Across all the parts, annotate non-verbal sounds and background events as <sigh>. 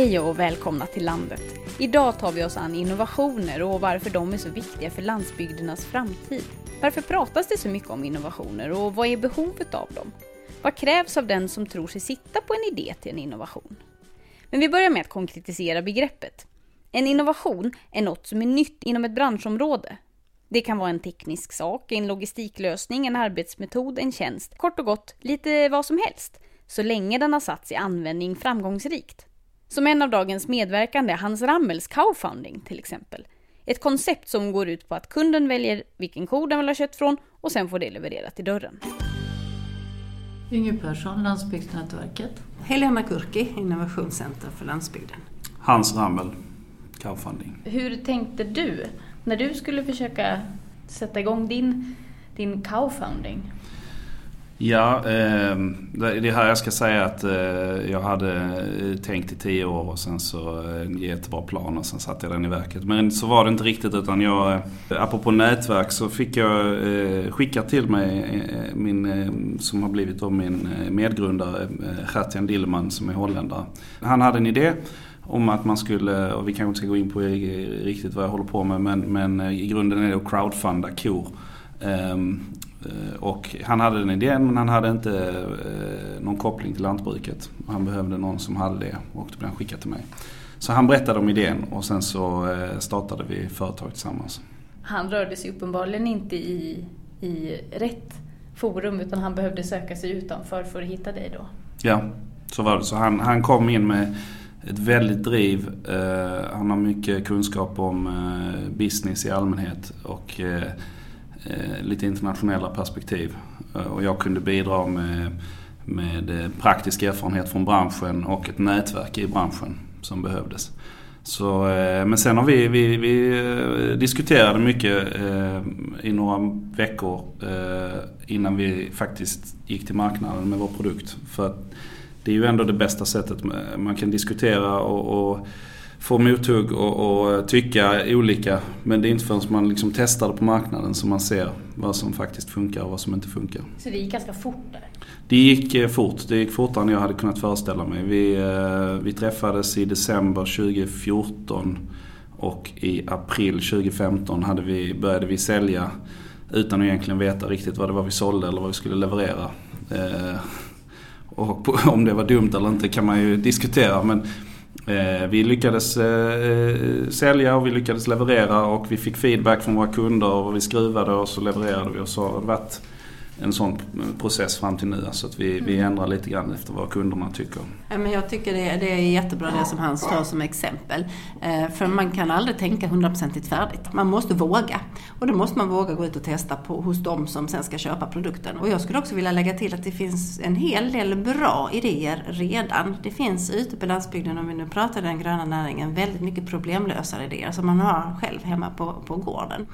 Hej och välkomna till landet. Idag tar vi oss an innovationer och varför de är så viktiga för landsbygdernas framtid. Varför pratas det så mycket om innovationer och vad är behovet av dem? Vad krävs av den som tror sig sitta på en idé till en innovation? Men vi börjar med att konkretisera begreppet. En innovation är något som är nytt inom ett branschområde. Det kan vara en teknisk sak, en logistiklösning, en arbetsmetod, en tjänst. Kort och gott, lite vad som helst. Så länge den har satts i användning framgångsrikt. Som en av dagens medverkande, Hans Rammels Cowfunding till exempel. Ett koncept som går ut på att kunden väljer vilken ko den vill ha kött från och sen får det levererat till dörren. Inge Persson, Landsbygdsnätverket. Helena Kurki, Innovationscenter för landsbygden. Hans Rammel, Cowfunding. Hur tänkte du när du skulle försöka sätta igång din, din Cowfunding? Ja, ehm, det det här jag ska säga att eh, jag hade eh, tänkt i tio år och sen så eh, jättebra plan och sen satte jag den i verket. Men så var det inte riktigt utan jag, apropå nätverk så fick jag skicka till mig min, som har blivit då min medgrundare, Gertian Dillman som är holländare. Han hade en idé om att man skulle, och vi kanske inte ska gå in på riktigt vad jag håller på med, men, men i grunden är det att crowdfunda kor. Ehm, och han hade den idén men han hade inte eh, någon koppling till lantbruket. Han behövde någon som hade det och då blev han skickad till mig. Så han berättade om idén och sen så eh, startade vi företaget tillsammans. Han rörde sig uppenbarligen inte i, i rätt forum utan han behövde söka sig utanför för att hitta dig då? Ja, så var det. Så han, han kom in med ett väldigt driv. Han har mycket kunskap om business i allmänhet och Eh, Eh, lite internationella perspektiv. Eh, och jag kunde bidra med, med eh, praktisk erfarenhet från branschen och ett nätverk i branschen som behövdes. Så, men sen har vi, vi, vi diskuterade mycket i några veckor innan vi faktiskt gick till marknaden med vår produkt. För det är ju ändå det bästa sättet man kan diskutera och, och få mothugg och, och, tycka olika. Men det är inte förrän man liksom testar det på marknaden som man ser vad som faktiskt funkar och vad som inte funkar. Så det gick ganska fort där? Det gick eh, fort. Det gick fortare än jag hade kunnat föreställa mig. Vi, eh, vi träffades i december 2014 och i april 2015 hade vi, började vi sälja utan att egentligen veta riktigt vad det var vi sålde eller vad vi skulle leverera. Eh, och <laughs> om det var dumt eller inte kan man ju diskutera men Eh, Eh, vi lyckades eh, sälja och vi lyckades leverera och vi fick feedback från våra kunder och vi skruvade och så levererade vi och så har det varit en sån process fram till nu. Så att vi, vi mm. ändrar lite grann efter vad kunderna tycker. Men jag tycker det, det är jättebra det som Hans tar som exempel. Eh, för man kan aldrig tänka hundraprocentigt färdigt. Man måste våga. Och då måste man våga gå ut och testa på, hos dem som sen ska köpa produkten. Och jag skulle också vilja lägga till att det finns en hel del bra idéer redan. Det finns ute på landsbygden, om vi nu pratar den gröna näringen, väldigt mycket problemlösare idéer som man har själv hemma på, på gården.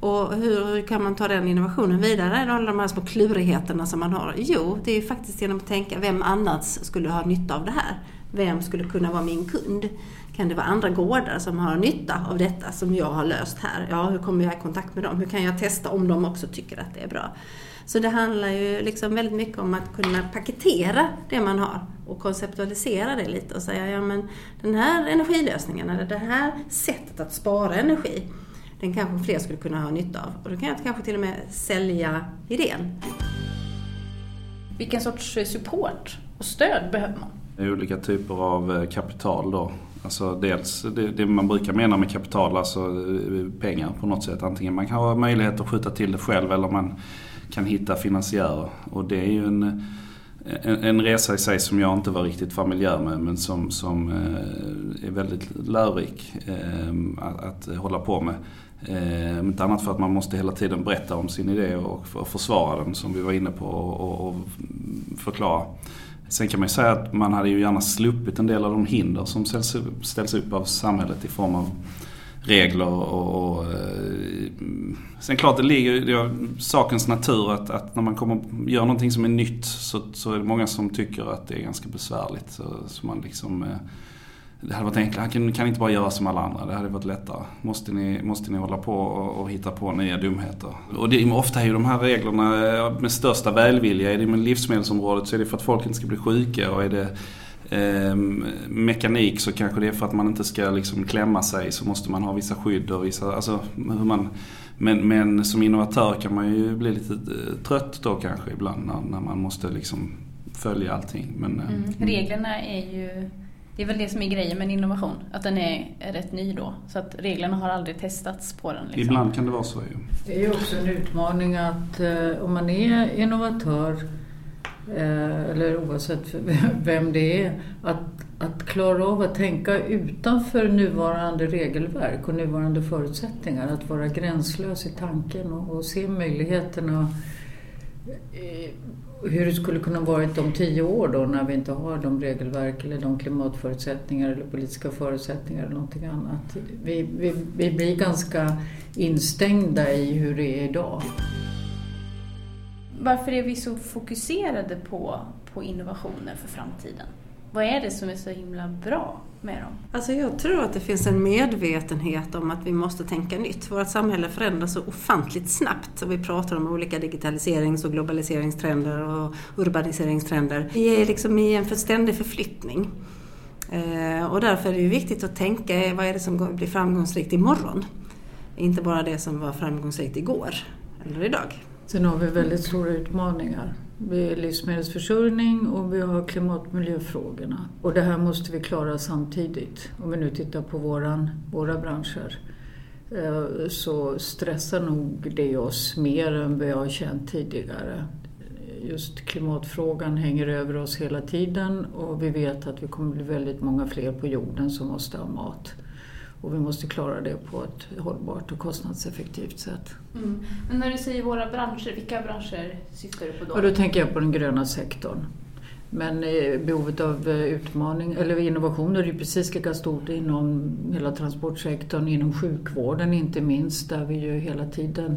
Och hur kan man ta den innovationen vidare? Alla de här små klurigheterna som man har. Jo, det är faktiskt genom att tänka, vem annars skulle ha nytta av det här? Vem skulle kunna vara min kund? Kan det vara andra gårdar som har nytta av detta som jag har löst här? Ja, hur kommer jag i kontakt med dem? Hur kan jag testa om de också tycker att det är bra? Så det handlar ju liksom väldigt mycket om att kunna paketera det man har och konceptualisera det lite och säga, ja men den här energilösningen eller det här sättet att spara energi den kanske fler skulle kunna ha nytta av. Och då kan jag kanske till och med sälja idén. Vilken sorts support och stöd behöver man? Olika typer av eh, kapital då. Alltså dels det, det, man brukar mena med kapital, alltså eh, pengar på något sätt. Antingen man kan ha möjlighet att skjuta till det själv eller man kan hitta finansiärer. Och det är ju en, en, en resa i sig som jag inte var riktigt familjär med men som, som eh, är väldigt lärorik ehm, att, att hålla på med. Eh, inte annat för att man måste hela tiden berätta om sin idé och, och försvara den som vi var inne på och, och, förklara. Sen kan man ju säga att man hade ju gärna sluppit en del av de hinder som ställs, ställs upp av samhället i form av regler och, och eh, Sen klart det ligger i sakens natur att, att, när man kommer gör någonting som är nytt så, så är det många som tycker att det är ganska besvärligt. Så, så man liksom eh, det hade varit enklare. Han kan, kan inte bara göra som alla andra. Det hade varit lättare. Måste ni, måste ni hålla på och, och hitta på nya dumheter. Och det, ofta är ju de här reglerna med största välvilja. Är det med livsmedelsområdet så är det för att folk inte ska bli sjuka. Och är det eh, mekanik så kanske det är för att man inte ska liksom klämma sig så måste man ha vissa skydd och vissa, alltså hur man men, men som innovatör kan man ju bli lite eh, trött då kanske ibland när, när man måste liksom följa allting. Men, mm. Reglerna är ju det är väl det som är grejen med en innovation, att den är, är rätt ny då. Så att reglerna har aldrig testats på den. Liksom. Ibland kan det vara så ju. Det är ju också en utmaning att eh, om man är innovatör, eh, eller oavsett <laughs> vem det är, att, att klara av att tänka utanför nuvarande regelverk och nuvarande förutsättningar. Att vara gränslös i tanken och, och se möjligheterna eh, hur det skulle kunna varit om tio år då när vi inte har de regelverk eller de klimatförutsättningar eller politiska förutsättningar eller någonting annat. Vi, vi, vi blir ganska instängda i hur det är idag. Varför är vi så fokuserade på, på innovationer för framtiden? Vad är det som är så himla bra med dem? Alltså jag tror att det finns en medvetenhet om att vi måste tänka nytt. Vårt samhälle förändras så ofantligt snabbt och vi pratar om olika digitaliserings och globaliseringstrender och urbaniseringstrender. Vi är liksom i en ständig förflyttning. Eh, och därför är det ju viktigt att tänka vad är det som blir framgångsrikt imorgon? Inte bara det som var framgångsrikt igår eller idag. Sen har vi väldigt stora utmaningar. Vi är livsmedelsförsörjning och vi har klimat och miljöfrågorna. Och det här måste vi klara samtidigt. Om vi nu tittar på våran, våra branscher eh, så stressar nog det oss mer än vi har känt tidigare. Just klimatfrågan hänger över oss hela tiden och vi vet att vi kommer bli väldigt många fler på jorden som måste ha mat. Och vi måste klara det på ett hållbart och kostnadseffektivt sätt. Mm. Men när du säger våra branscher, vilka branscher syftar du på då? Och då tänker jag på den gröna sektorn. Men eh, behovet av eh, utmaning, eller innovationer är precis lika stort inom hela transportsektorn, inom sjukvården inte minst, där vi ju hela tiden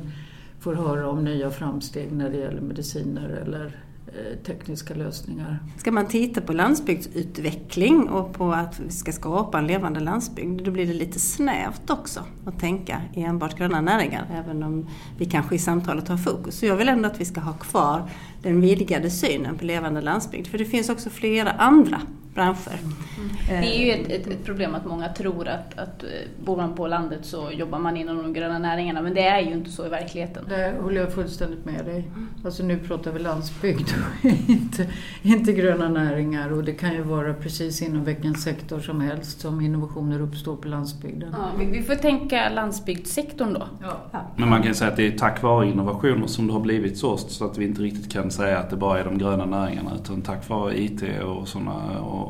får höra om nya framsteg när det gäller mediciner eller Eh, tekniska lösningar. Ska man titta på landsbygdsutveckling och på att vi ska skapa en levande landsbygd, då blir det lite snävt också att tänka i enbart gröna näringar, även om vi kanske i samtalet har fokus. Så jag vill ändå att vi ska ha kvar den vidgade synen på levande landsbygd, för det finns också flera andra branscher. Mm. Det är ju ett, ett, ett, problem att många tror att, att eh, bor man på landet så jobbar man inom de gröna näringarna, men det är ju inte så i verkligheten. Det håller jag fullständigt med dig. Alltså nu pratar vi landsbygd och <laughs> inte, inte gröna näringar och det kan ju vara precis inom vilken sektor som helst som innovationer uppstår på landsbygden. Ja, vi, vi får tänka landsbygdssektorn då. Ja. Men man kan säga att det är tack vare innovationer som det har blivit så, så att vi inte riktigt kan säga att det bara är de gröna näringarna utan tack vare IT och sådana och,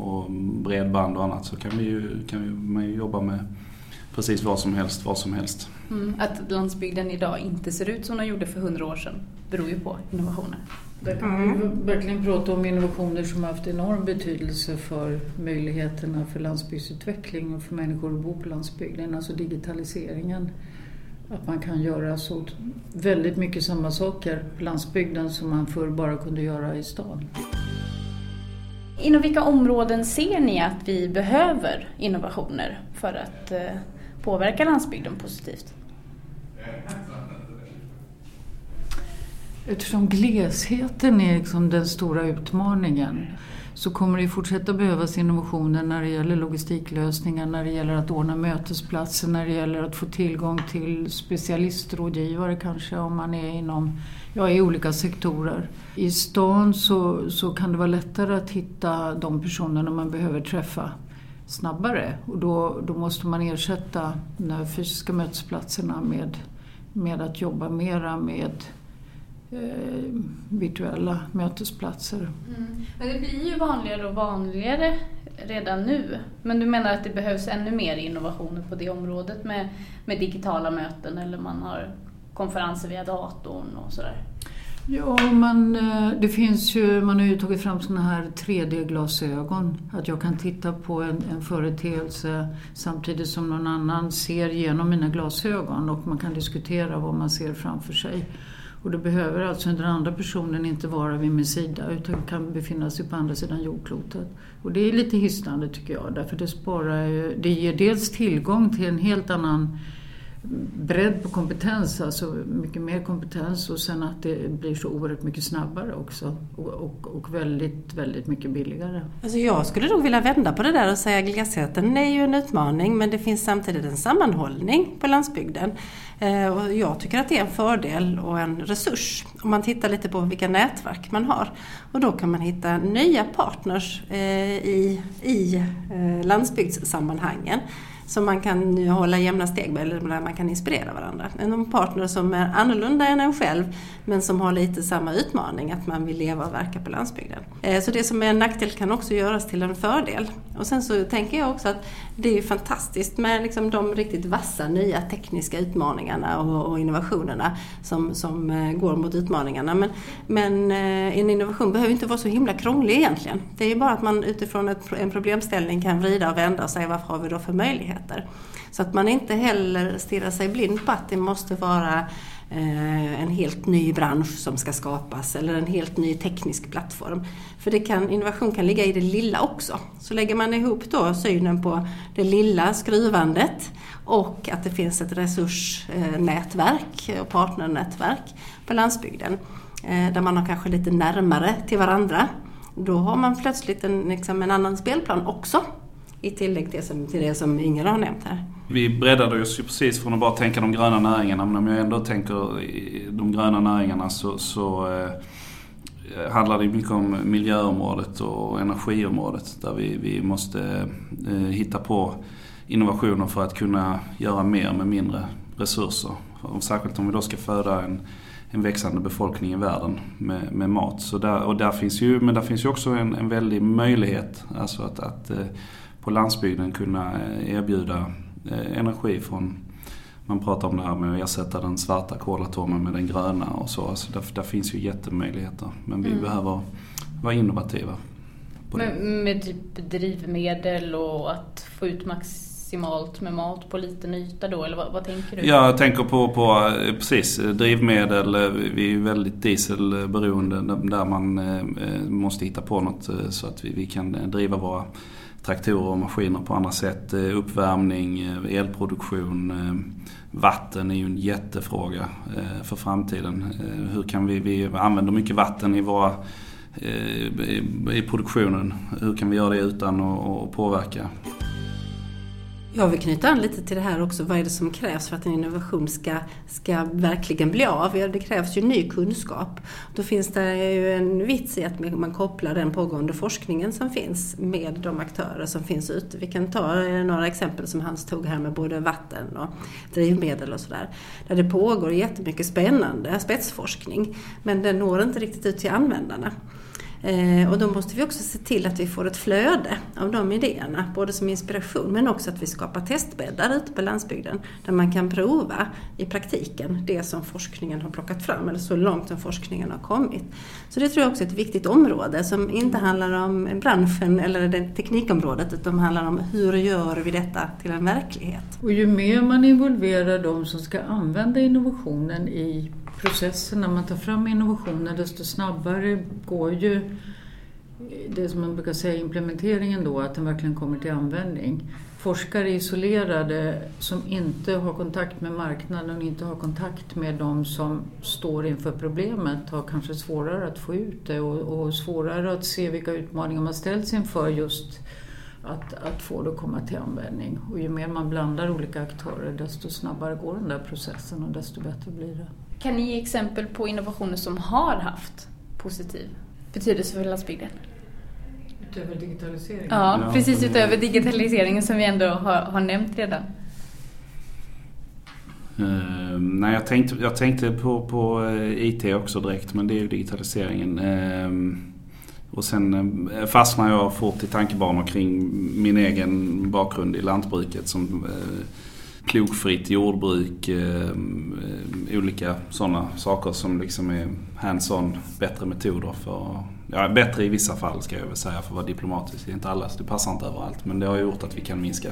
bredband och annat så kan, vi ju, kan man ju jobba med precis vad som helst, vad som helst. Mm, att landsbygden idag inte ser ut som den gjorde för hundra år sedan beror ju på innovationer. Där kan vi mm. verkligen prata om innovationer som har haft enorm betydelse för möjligheterna för landsbygdsutveckling och för människor att bo på landsbygden. Alltså digitaliseringen. Att man kan göra så väldigt mycket samma saker på landsbygden som man förr bara kunde göra i stan. Inom vilka områden ser ni att vi behöver innovationer för att eh, påverka landsbygden positivt? Eftersom glesheten är liksom den stora utmaningen så kommer det fortsätta behövas innovationer när det gäller logistiklösningar, när det gäller att ordna mötesplatser, när det gäller att få tillgång till specialistrådgivare kanske om man är inom ja, i olika sektorer. I stan så, så kan det vara lättare att hitta de personerna man behöver träffa snabbare och då, då måste man ersätta de fysiska mötesplatserna med, med att jobba mera med eh, virtuella mötesplatser. Mm. Men det blir ju vanligare och vanligare redan nu. Men du menar att det behövs ännu mer innovationer på det området med, med digitala möten eller man har konferenser via datorn och sådär? Ja, man, eh, det finns ju, man har ju tagit fram sådana här 3D-glasögon. Att jag kan titta på en, en företeelse samtidigt som någon annan ser genom mina glasögon och man kan diskutera vad man ser framför sig. Och då behöver alltså den andra personen inte vara vid min sida utan kan befinna sig på andra sidan jordklotet. Och det är lite hisnande tycker jag därför det sparar det ger dels tillgång till en helt annan bredd på kompetens, alltså mycket mer kompetens och sen att det blir så oerhört mycket snabbare också och, och, och väldigt, väldigt mycket billigare. Alltså jag skulle nog vilja vända på det där och säga att glesheten är ju en utmaning men det finns samtidigt en sammanhållning på landsbygden. Eh, och jag tycker att det är en fördel och en resurs om man tittar lite på vilka nätverk man har. Och då kan man hitta nya partners eh, i, i eh, landsbygdssammanhangen som man kan hålla jämna steg med eller där man kan inspirera varandra. En partner som är annorlunda än en själv men som har lite samma utmaning, att man vill leva och verka på landsbygden. Eh, så det som är en nackdel kan också göras till en fördel. Och sen så tänker jag också att det är fantastiskt med liksom de riktigt vassa nya tekniska utmaningarna och, innovationerna som, som eh, går mot utmaningarna. Men, men eh, en innovation behöver inte vara så himla krånglig egentligen. Det är bara att man utifrån ett, en problemställning kan vrida och vända och säga vad har vi då för möjligheter. Så att man inte heller stirrar sig blind på att det måste vara eh, en helt ny bransch som ska skapas eller en helt ny teknisk plattform. För det kan, innovation kan ligga i det lilla också. Så lägger man ihop då synen på det lilla skruvandet och att det finns ett resursnätverk eh, och partnernätverk på landsbygden eh, där man har kanske lite närmare till varandra. Då har man plötsligt en, liksom en annan spelplan också i tillägg till det som, till det som Inger har nämnt här. Vi breddade oss ju precis från att bara tänka de gröna näringarna men om jag ändå tänker de gröna näringarna så, så eh, handlar det mycket om miljöområdet och energiområdet där vi, vi måste eh, hitta på innovationer för att kunna göra mer med mindre resurser. Och särskilt om vi då ska föda en, en växande befolkning i världen med, med mat. Så där, och där finns ju, men där finns ju också en, en väldig möjlighet alltså att, att eh, på landsbygden kunna eh, erbjuda eh, energi från man pratar om det här med att ersätta den svarta kolatomen med den gröna och så. Alltså där, där finns ju jättemöjligheter. Men vi mm. behöver vara innovativa. Med, med typ drivmedel och att få ut maximalt med mat på liten yta då, eller vad, vad tänker du? Jag tänker på, på eh, precis drivmedel. Vi är väldigt dieselberoende där man måste hitta på något så att vi, vi kan driva våra traktorer och maskiner på andra sätt. Eh, uppvärmning, eh, elproduktion, eh, vatten är ju en jättefråga för framtiden. Hur kan vi, vi använder mycket vatten i våra i produktionen. Hur kan vi göra det utan att påverka jag vill knyta an lite till det här också. Vad är det som krävs för att en innovation ska, ska verkligen bli av? Det krävs ju ny kunskap. Då finns det ju en vits i att man kopplar den pågående forskningen som finns med de aktörer som finns ute. Vi kan ta eh, några exempel som Hans tog här med både vatten och drivmedel och sådär. Där det pågår jättemycket spännande spetsforskning men den når inte riktigt ut till användarna. Eh, och då måste vi också se till att vi får ett flöde av de idéerna, både som inspiration men också att vi skapar testbäddar ute på landsbygden där man kan prova i praktiken det som forskningen har plockat fram, eller så långt som forskningen har kommit. Så det tror jag också är ett viktigt område som inte handlar om branschen eller det teknikområdet utan handlar om hur gör vi detta till en verklighet. Och ju mer man involverar de som ska använda innovationen i processen när man tar fram innovationer desto snabbare går ju det som man brukar säga implementeringen då, att den verkligen kommer till användning. Forskare isolerade som inte har kontakt med marknaden och inte har kontakt med de som står inför problemet har kanske svårare att få ut det och, och svårare att se vilka utmaningar man ställs inför just att, att få det att komma till användning. Och ju mer man blandar olika aktörer desto snabbare går den där processen och desto bättre blir det. Kan ni ge exempel på innovationer som har haft positiv betydelse för landsbygden? Utöver digitaliseringen? Ja, ja precis utöver digitaliseringen som vi ändå har, har nämnt redan. Uh, nej, jag tänkte, jag tänkte på, på uh, IT också direkt men det är ju digitaliseringen. Uh, och sen uh, fastnar jag fort i tankebanor kring min egen bakgrund i lantbruket som klokfritt jordbruk, eh, olika sådana saker som liksom är hands-on, bättre metoder för, ja bättre i vissa fall ska jag väl säga för att vara diplomatisk. Det är inte alla, det passar inte överallt men det har gjort att vi kan minska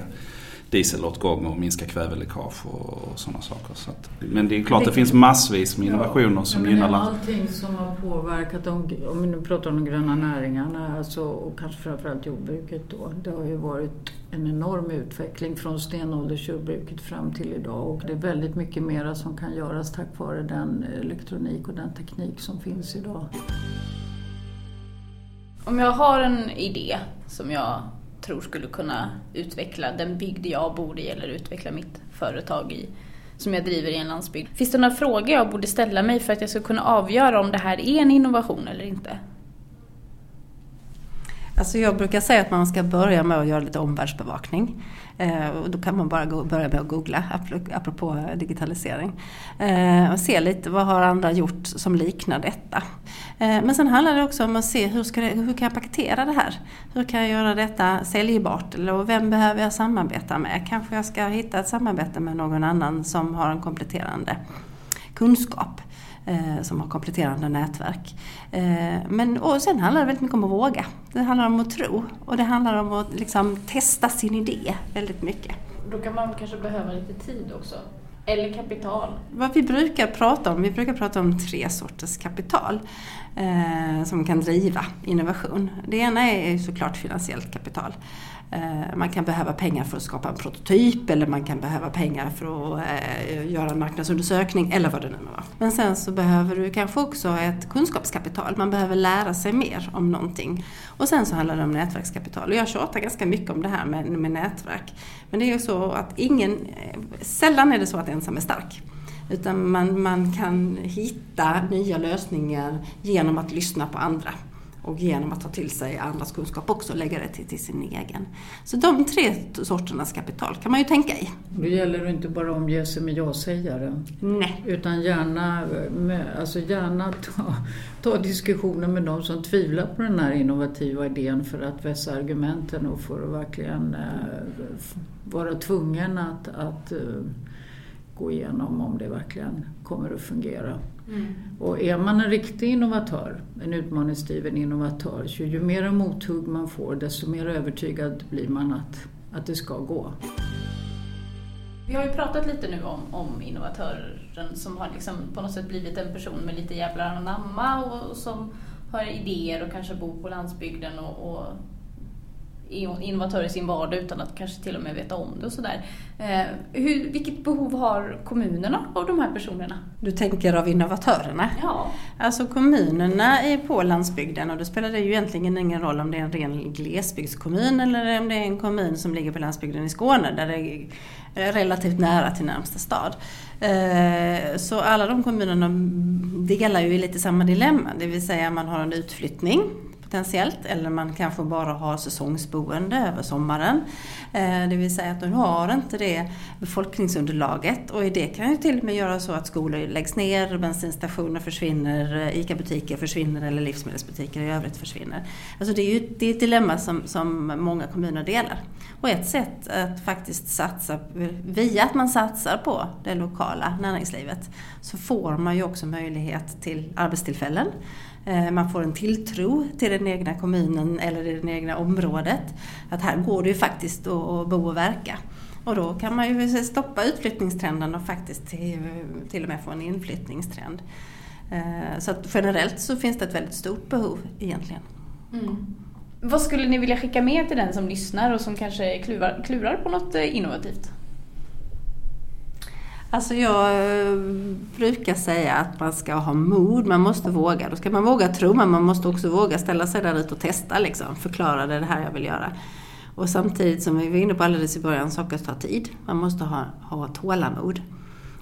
dieselåtgång och minska kväveläckage och, och sådana saker. Så att, men det är klart det, det finns massvis med innovationer ja, som gynnar landet. Allting som har påverkat, om, om vi nu pratar om de gröna näringarna alltså, och kanske framförallt jordbruket då. Det har ju varit en enorm utveckling från stenåldersjordbruket fram till idag och det är väldigt mycket mera som kan göras tack vare den eh, elektronik och den teknik som finns idag. Om jag har en idé som jag tror skulle kunna utveckla den bygd jag bor i eller utveckla mitt företag i som jag driver i en landsbygd. Finns det några frågor jag borde ställa mig för att jag ska kunna avgöra om det här är en innovation eller inte? Alltså jag brukar säga att man ska börja med att göra lite omvärldsbevakning. Eh, och då kan man bara börja med att googla, apropå digitalisering. Eh, och se lite vad har andra gjort som liknar detta. Eh, men sen handlar det också om att se hur, ska det, hur kan jag paketera det här? Hur kan jag göra detta säljbart? Eller vem behöver jag samarbeta med? Kanske jag ska hitta ett samarbete med någon annan som har en kompletterande kunskap som har kompletterande nätverk. Eh, men, och sen handlar det väldigt mycket om att våga. Det handlar om att tro och det handlar om att liksom, testa sin idé väldigt mycket. Då kan man kanske behöva lite tid också? Eller kapital? Vad vi brukar prata om, vi brukar prata om tre sorters kapital eh, som kan driva innovation. Det ena är såklart finansiellt kapital. Eh, man kan behöva pengar för att skapa en prototyp eller man kan behöva pengar för att eh, göra en marknadsundersökning eller vad det nu var. Men sen så behöver du kanske också ett kunskapskapital. Man behöver lära sig mer om någonting. Och sen så handlar det om nätverkskapital. Och jag tjatar ganska mycket om det här med, med nätverk. Men det är ju så att ingen, eh, sällan är det så att ensam är stark. Utan man, man kan hitta nya lösningar genom att lyssna på andra och genom att ta till sig andras kunskap också lägga det till, till sin egen. Så de tre sorternas kapital kan man ju tänka i. Det gäller inte bara att omge sig med ja-sägare. Nej. Utan gärna, alltså gärna ta, ta diskussioner med de som tvivlar på den här innovativa idén för att vässa argumenten och för att verkligen äh, vara tvungen att, att äh, gå igenom om det verkligen kommer att fungera. Mm. Och är man en riktig innovatör, en utmaningsdriven innovatör, så ju mer mothugg man får desto mer övertygad blir man att, att det ska gå. Vi har ju pratat lite nu om, om innovatören som har liksom på något sätt blivit en person med lite jävlar anamma och, och som har idéer och kanske bor på landsbygden och, och innovatör i sin vardag utan att kanske till och med veta om det och sådär. Eh, hur, vilket behov har kommunerna av de här personerna? Du tänker av innovatörerna? Ja. Alltså kommunerna är på landsbygden och då spelar det ju egentligen ingen roll om det är en ren glesbygdskommun eller om det är en kommun som ligger på landsbygden i Skåne där det är relativt nära till närmsta stad. Eh, så alla de kommunerna delar ju i lite samma dilemma, det vill säga man har en utflyttning potentiellt eller man kanske bara har säsongsboende över sommaren. Eh, det vill säga att du har inte det befolkningsunderlaget och det kan ju till och med göra så att skolor läggs ner, bensinstationer försvinner, eh, ICA-butiker försvinner eller livsmedelsbutiker i övrigt försvinner. Alltså det är ju det är ett dilemma som, som många kommuner delar. Och ett sätt att faktiskt satsa, via att man satsar på det lokala näringslivet, så får man ju också möjlighet till arbetstillfällen. Eh, man får en tilltro till den egna kommunen eller det egna området. Att här går det ju faktiskt att bo och verka. Och då kan man ju stoppa utflyttningstrenden och faktiskt till och med få en inflyttningstrend. Eh, så att generellt så finns det ett väldigt stort behov egentligen. Mm. Vad skulle ni vilja skicka med till den som lyssnar och som kanske klurar, klurar på något eh, innovativt? Alltså jag eh, brukar säga att man ska ha mod, man måste våga. Då ska man våga tro, men man måste också våga ställa sig där ute och testa. Liksom. Förklara det, det här jag vill göra. Och samtidigt som vi var inne på alldeles i början, saker tar tid. Man måste ha, ha tålamod.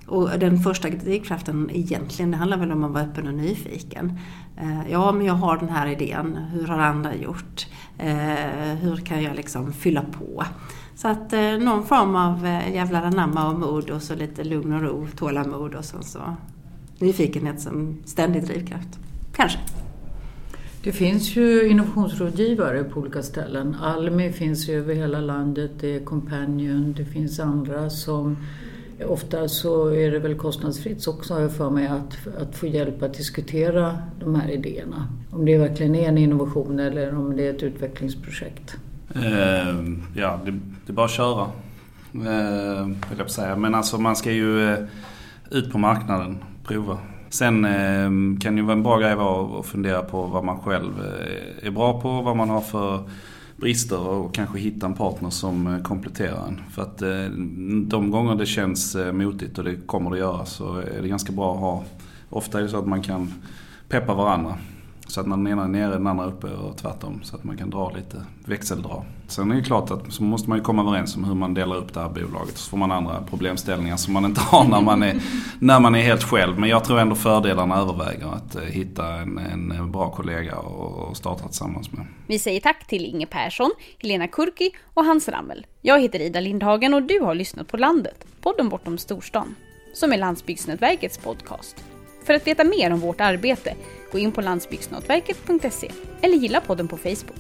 Och den första drivkraften egentligen, det handlar väl om att vara öppen och nyfiken. Eh, ja, men jag har den här idén. Hur har andra gjort? Eh, hur kan jag liksom fylla på? Så att eh, någon form av eh, jävlar anamma och mod och så lite lugn och ro, tålamod och sen så nyfikenhet som ständig drivkraft. Kanske. Det finns ju innovationsrådgivare på olika ställen. Almi finns ju över hela landet, det är Companion, det finns andra som Ofta så är det väl kostnadsfritt också har jag för mig att, att få hjälp att diskutera de här idéerna. Om det verkligen är en innovation eller om det är ett utvecklingsprojekt. Ehm, ja, det, det, är bara att köra. Eh, vill jag säga. Men alltså man ska ju eh, ut på marknaden, prova. Sen ehm, kan det ju vara en bra grej att fundera på vad man själv eh, är bra på, vad man har för brister och kanske hitta en partner som eh, kompletterar en. För att eh, de gånger det känns eh, motigt och det kommer det göra så är det ganska bra att ha. Ofta är det så att man kan peppa varandra. Så att när den ena är nere den andra uppe och tvärtom. Så att man kan dra lite växeldra. Sen är det klart att så måste man ju komma överens om hur man delar upp det här bolaget. Så får man andra problemställningar som man inte <laughs> har när man är, när man är helt själv. Men jag tror ändå fördelarna överväger att eh, hitta en, en bra kollega och starta tillsammans med. Vi säger tack till Inge Persson, Helena Kurki och Hans Rammel. Jag heter Ida Lindhagen och du har lyssnat på Landet, podden bortom storstan, som är Landsbygdsnätverkets podcast. För att veta mer om vårt arbete, Gå in på landsbygdsnätverket.se eller gilla podden på Facebook.